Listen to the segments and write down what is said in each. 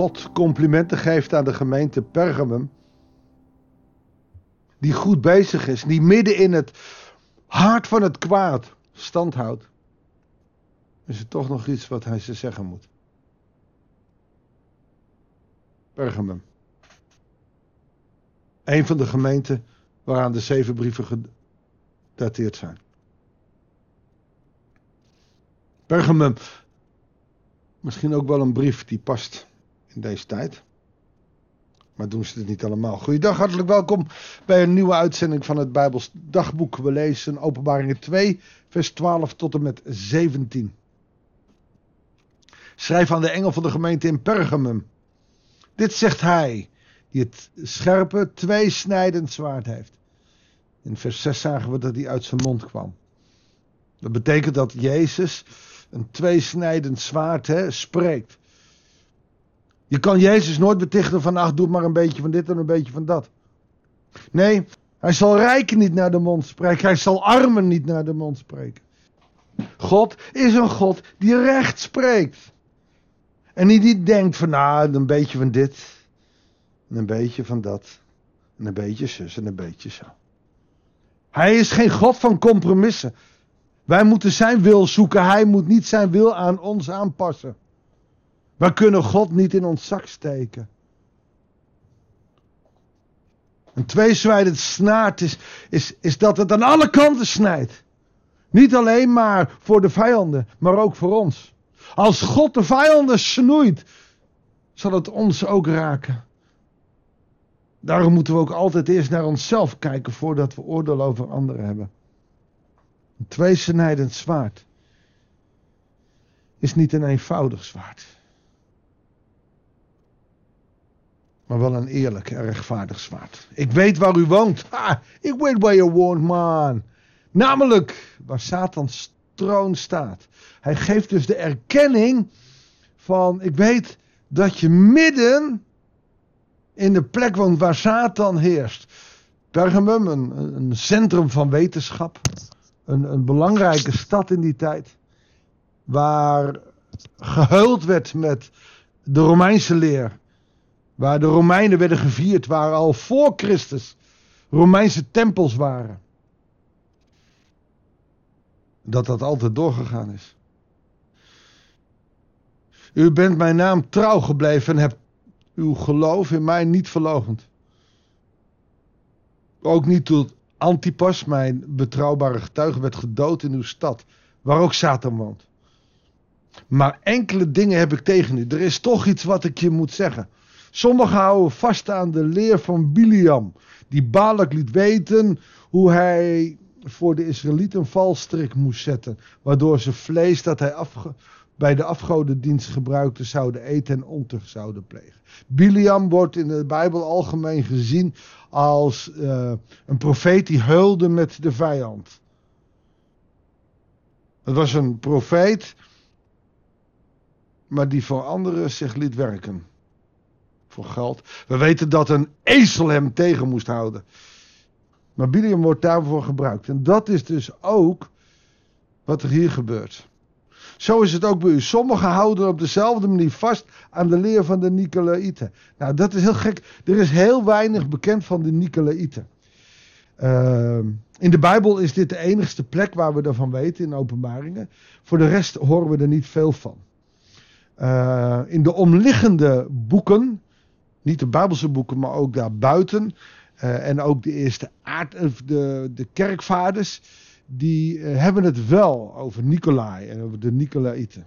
God complimenten geeft aan de gemeente Pergamum. Die goed bezig is, die midden in het hart van het kwaad stand houdt. Is er toch nog iets wat hij ze zeggen moet? Pergamum. Een van de gemeenten waaraan de zeven brieven gedateerd zijn. Pergamum. Misschien ook wel een brief die past in deze tijd. Maar doen ze het niet allemaal. Goeiedag, hartelijk welkom bij een nieuwe uitzending van het Bijbels Dagboek. We lezen Openbaringen 2, vers 12 tot en met 17. Schrijf aan de engel van de gemeente in Pergamum. Dit zegt hij, die het scherpe, tweesnijdend zwaard heeft. In vers 6 zagen we dat hij uit zijn mond kwam. Dat betekent dat Jezus een tweesnijdend zwaard hè, spreekt. Je kan Jezus nooit betichten van, ach, doe maar een beetje van dit en een beetje van dat. Nee, hij zal rijken niet naar de mond spreken. Hij zal armen niet naar de mond spreken. God is een God die recht spreekt. En die niet denkt van, nou, een beetje van dit. En een beetje van dat. En een beetje zus en een beetje zo. Hij is geen God van compromissen. Wij moeten zijn wil zoeken. Hij moet niet zijn wil aan ons aanpassen. Wij kunnen God niet in ons zak steken. Een tweezwijdend snaart is, is, is dat het aan alle kanten snijdt. Niet alleen maar voor de vijanden, maar ook voor ons. Als God de vijanden snoeit, zal het ons ook raken. Daarom moeten we ook altijd eerst naar onszelf kijken voordat we oordeel over anderen hebben. Een tweesnijdend zwaard is niet een eenvoudig zwaard. Maar wel een eerlijk en rechtvaardig zwaard. Ik weet waar u woont. Ik weet waar je woont, man. Namelijk waar Satans troon staat. Hij geeft dus de erkenning van: ik weet dat je midden in de plek woont waar Satan heerst. Pergamum, een, een centrum van wetenschap. Een, een belangrijke stad in die tijd. Waar gehuild werd met de Romeinse leer. Waar de Romeinen werden gevierd, waar al voor Christus Romeinse tempels waren. Dat dat altijd doorgegaan is. U bent mijn naam trouw gebleven en hebt uw geloof in mij niet verlogend. Ook niet tot Antipas, mijn betrouwbare getuige, werd gedood in uw stad, waar ook Satan woont. Maar enkele dingen heb ik tegen u. Er is toch iets wat ik je moet zeggen. Sommigen houden vast aan de leer van Biliam, die Balak liet weten hoe hij voor de Israëlieten een valstrik moest zetten, waardoor ze vlees dat hij bij de afgodendienst gebruikte zouden eten en ontucht zouden plegen. Biliam wordt in de Bijbel algemeen gezien als uh, een profeet die huilde met de vijand. Het was een profeet, maar die voor anderen zich liet werken. Voor geld. We weten dat een ezel hem tegen moest houden. Maar Biliam wordt daarvoor gebruikt. En dat is dus ook wat er hier gebeurt. Zo is het ook bij u. Sommigen houden op dezelfde manier vast aan de leer van de Nicolaïten. Nou, dat is heel gek. Er is heel weinig bekend van de Nicolaïten. Uh, in de Bijbel is dit de enigste plek waar we ervan weten in openbaringen. Voor de rest horen we er niet veel van. Uh, in de omliggende boeken, niet de Bijbelse boeken, maar ook daarbuiten. Uh, en ook de eerste aard, de, de kerkvaders die uh, hebben het wel over Nicolai en over de Nicolaïten.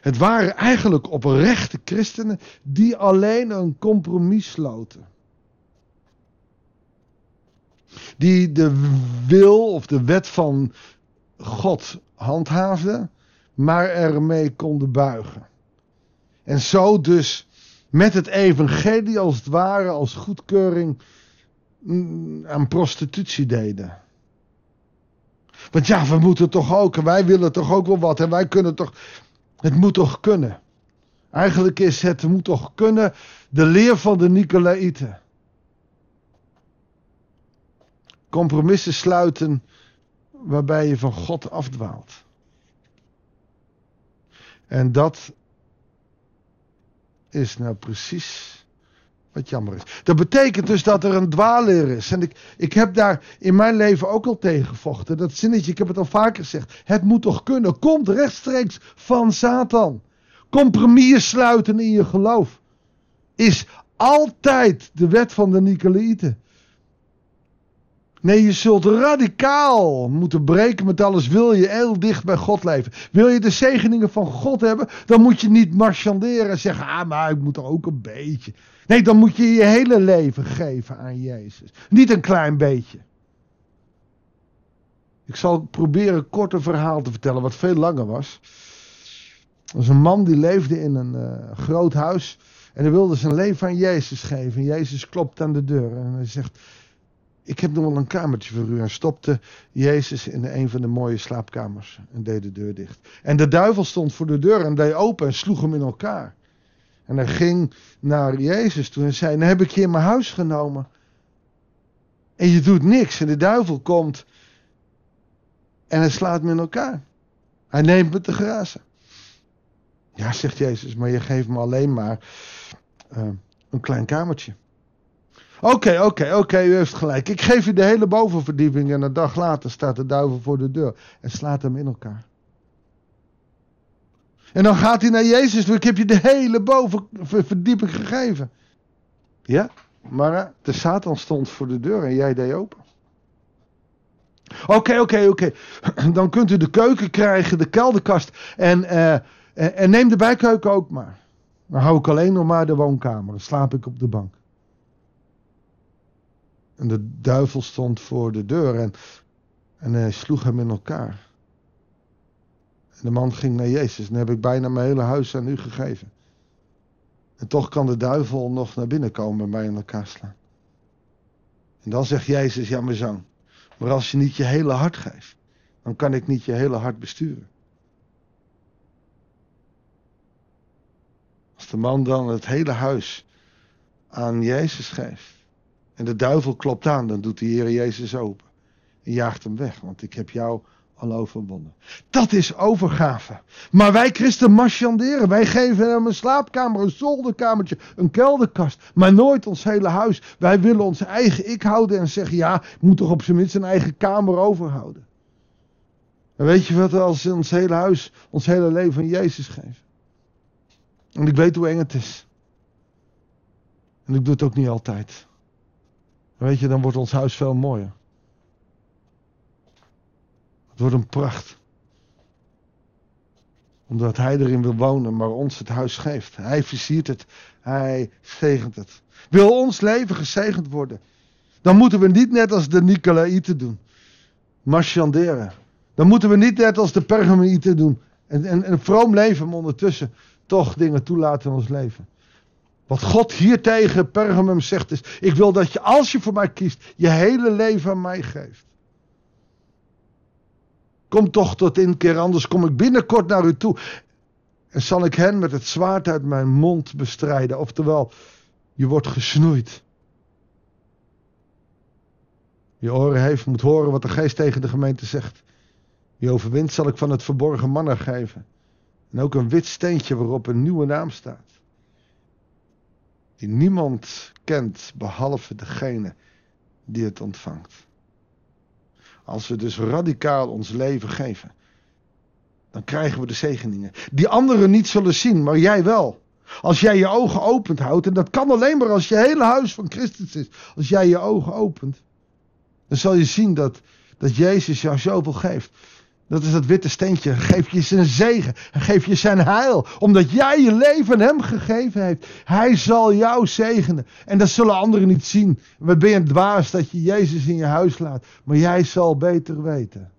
Het waren eigenlijk oprechte christenen die alleen een compromis sloten. Die de wil of de wet van God handhaafden, maar ermee konden buigen. En zo dus met het evangelie als het ware als goedkeuring mm, aan prostitutie deden. Want ja, we moeten toch ook, en wij willen toch ook wel wat, en wij kunnen toch, het moet toch kunnen. Eigenlijk is het, moet toch kunnen, de leer van de Nicolaïten. Compromissen sluiten waarbij je van God afdwaalt. En dat is nou precies wat jammer is. Dat betekent dus dat er een dwaalleer is. En ik, ik heb daar in mijn leven ook al tegen gevochten. Dat zinnetje, ik heb het al vaker gezegd. Het moet toch kunnen. Komt rechtstreeks van Satan. Compromis sluiten in je geloof. Is altijd de wet van de Nicolaïten. Nee, je zult radicaal moeten breken met alles. Wil je heel dicht bij God leven? Wil je de zegeningen van God hebben? Dan moet je niet marchanderen en zeggen: Ah, maar ik moet er ook een beetje. Nee, dan moet je je hele leven geven aan Jezus. Niet een klein beetje. Ik zal proberen een korte verhaal te vertellen, wat veel langer was. Er was een man die leefde in een uh, groot huis. En hij wilde zijn leven aan Jezus geven. En Jezus klopt aan de deur. En hij zegt: Ik heb nog wel een kamertje voor u. En stopte Jezus in een van de mooie slaapkamers. En deed de deur dicht. En de duivel stond voor de deur en deed open en sloeg hem in elkaar. En hij ging naar Jezus toe en zei: Dan heb ik je in mijn huis genomen. En je doet niks. En de duivel komt en hij slaat me in elkaar. Hij neemt me te grazen. Ja, zegt Jezus, maar je geeft me alleen maar uh, een klein kamertje. Oké, oké, oké, u heeft gelijk. Ik geef u de hele bovenverdieping en een dag later staat de duivel voor de deur en slaat hem in elkaar. En dan gaat hij naar Jezus. Ik heb je de hele bovenverdieping gegeven. Ja, maar de Satan stond voor de deur en jij deed open. Oké, oké, oké. Dan kunt u de keuken krijgen, de kelderkast en, uh, en, neem de bijkeuken ook maar. Dan hou ik alleen nog maar de woonkamer. Dan slaap ik op de bank. En de duivel stond voor de deur en, en hij sloeg hem in elkaar. En de man ging naar Jezus. En heb ik bijna mijn hele huis aan u gegeven. En toch kan de duivel nog naar binnen komen en mij in elkaar slaan. En dan zegt Jezus, ja mijn zoon. Maar als je niet je hele hart geeft, dan kan ik niet je hele hart besturen. Als de man dan het hele huis aan Jezus geeft. En de duivel klopt aan, dan doet de Heer Jezus open. En jaagt hem weg, want ik heb jou al overwonnen. Dat is overgave. Maar wij christen marchanderen. Wij geven hem een slaapkamer, een zolderkamertje, een kelderkast. Maar nooit ons hele huis. Wij willen ons eigen ik houden en zeggen: ja, moet toch op zijn minst een eigen kamer overhouden. En weet je wat als ons hele huis, ons hele leven aan Jezus geven? En ik weet hoe eng het is. En ik doe het ook niet altijd. Weet je, dan wordt ons huis veel mooier. Het wordt een pracht. Omdat hij erin wil wonen, maar ons het huis geeft. Hij versiert het. Hij zegent het. Wil ons leven gezegend worden, dan moeten we niet net als de Nicolaïten doen. Marchanderen. Dan moeten we niet net als de Pergamonieten doen. En, en, een vroom leven, maar ondertussen toch dingen toelaten in ons leven. Wat God hier tegen Pergamum zegt is: Ik wil dat je, als je voor mij kiest, je hele leven aan mij geeft. Kom toch tot inkeer, anders kom ik binnenkort naar u toe. En zal ik hen met het zwaard uit mijn mond bestrijden. Oftewel, je wordt gesnoeid. Je oren heeft, moet horen wat de geest tegen de gemeente zegt. Wie overwint zal ik van het verborgen manna geven. En ook een wit steentje waarop een nieuwe naam staat. Die niemand kent behalve degene die het ontvangt. Als we dus radicaal ons leven geven, dan krijgen we de zegeningen. Die anderen niet zullen zien, maar jij wel. Als jij je ogen opent houdt, en dat kan alleen maar als je hele huis van Christus is. Als jij je ogen opent, dan zal je zien dat, dat Jezus jou zoveel geeft. Dat is dat witte steentje. Geef je zijn zegen. Geef je zijn heil. Omdat jij je leven hem gegeven heeft. Hij zal jou zegenen. En dat zullen anderen niet zien. Wat ben je dwaas dat je Jezus in je huis laat. Maar jij zal beter weten.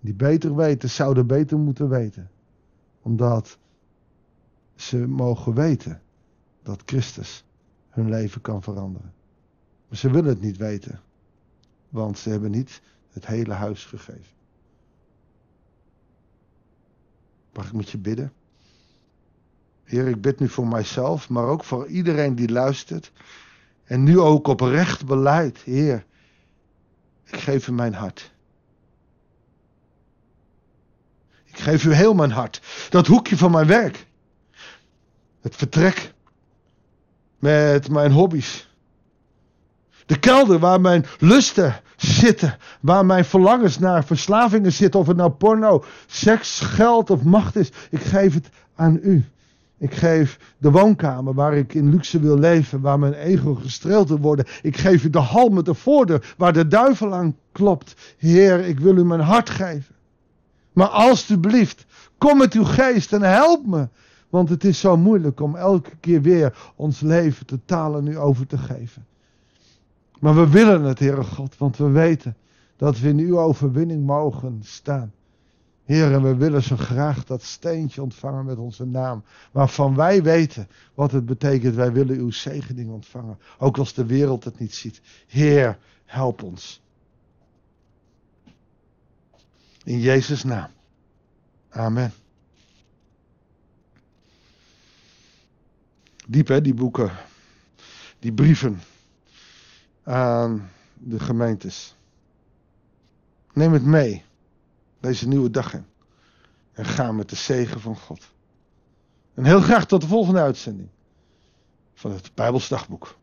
Die beter weten zouden beter moeten weten. Omdat ze mogen weten dat Christus hun leven kan veranderen. Maar ze willen het niet weten. Want ze hebben niet het hele huis gegeven. Mag ik met je bidden? Heer, ik bid nu voor mijzelf, maar ook voor iedereen die luistert. En nu ook oprecht beleid, Heer. Ik geef u mijn hart. Ik geef u heel mijn hart. Dat hoekje van mijn werk. Het vertrek met mijn hobby's. De kelder waar mijn lusten zitten. Waar mijn verlangens naar verslavingen zitten. Of het nou porno, seks, geld of macht is. Ik geef het aan u. Ik geef de woonkamer waar ik in luxe wil leven. Waar mijn ego gestreeld wil worden. Ik geef u de hal met de voordeur waar de duivel aan klopt. Heer, ik wil u mijn hart geven. Maar alstublieft, kom met uw geest en help me. Want het is zo moeilijk om elke keer weer ons leven totaal aan u over te geven. Maar we willen het, Heere God, want we weten dat we in uw overwinning mogen staan. Heer, we willen zo graag dat steentje ontvangen met onze naam. Waarvan wij weten wat het betekent. Wij willen uw zegening ontvangen. Ook als de wereld het niet ziet. Heer, help ons. In Jezus' naam. Amen. Diep hè, die boeken. Die brieven aan de gemeentes. Neem het mee, deze nieuwe dag in. En ga met de zegen van God. En heel graag tot de volgende uitzending van het Bijbelsdagboek.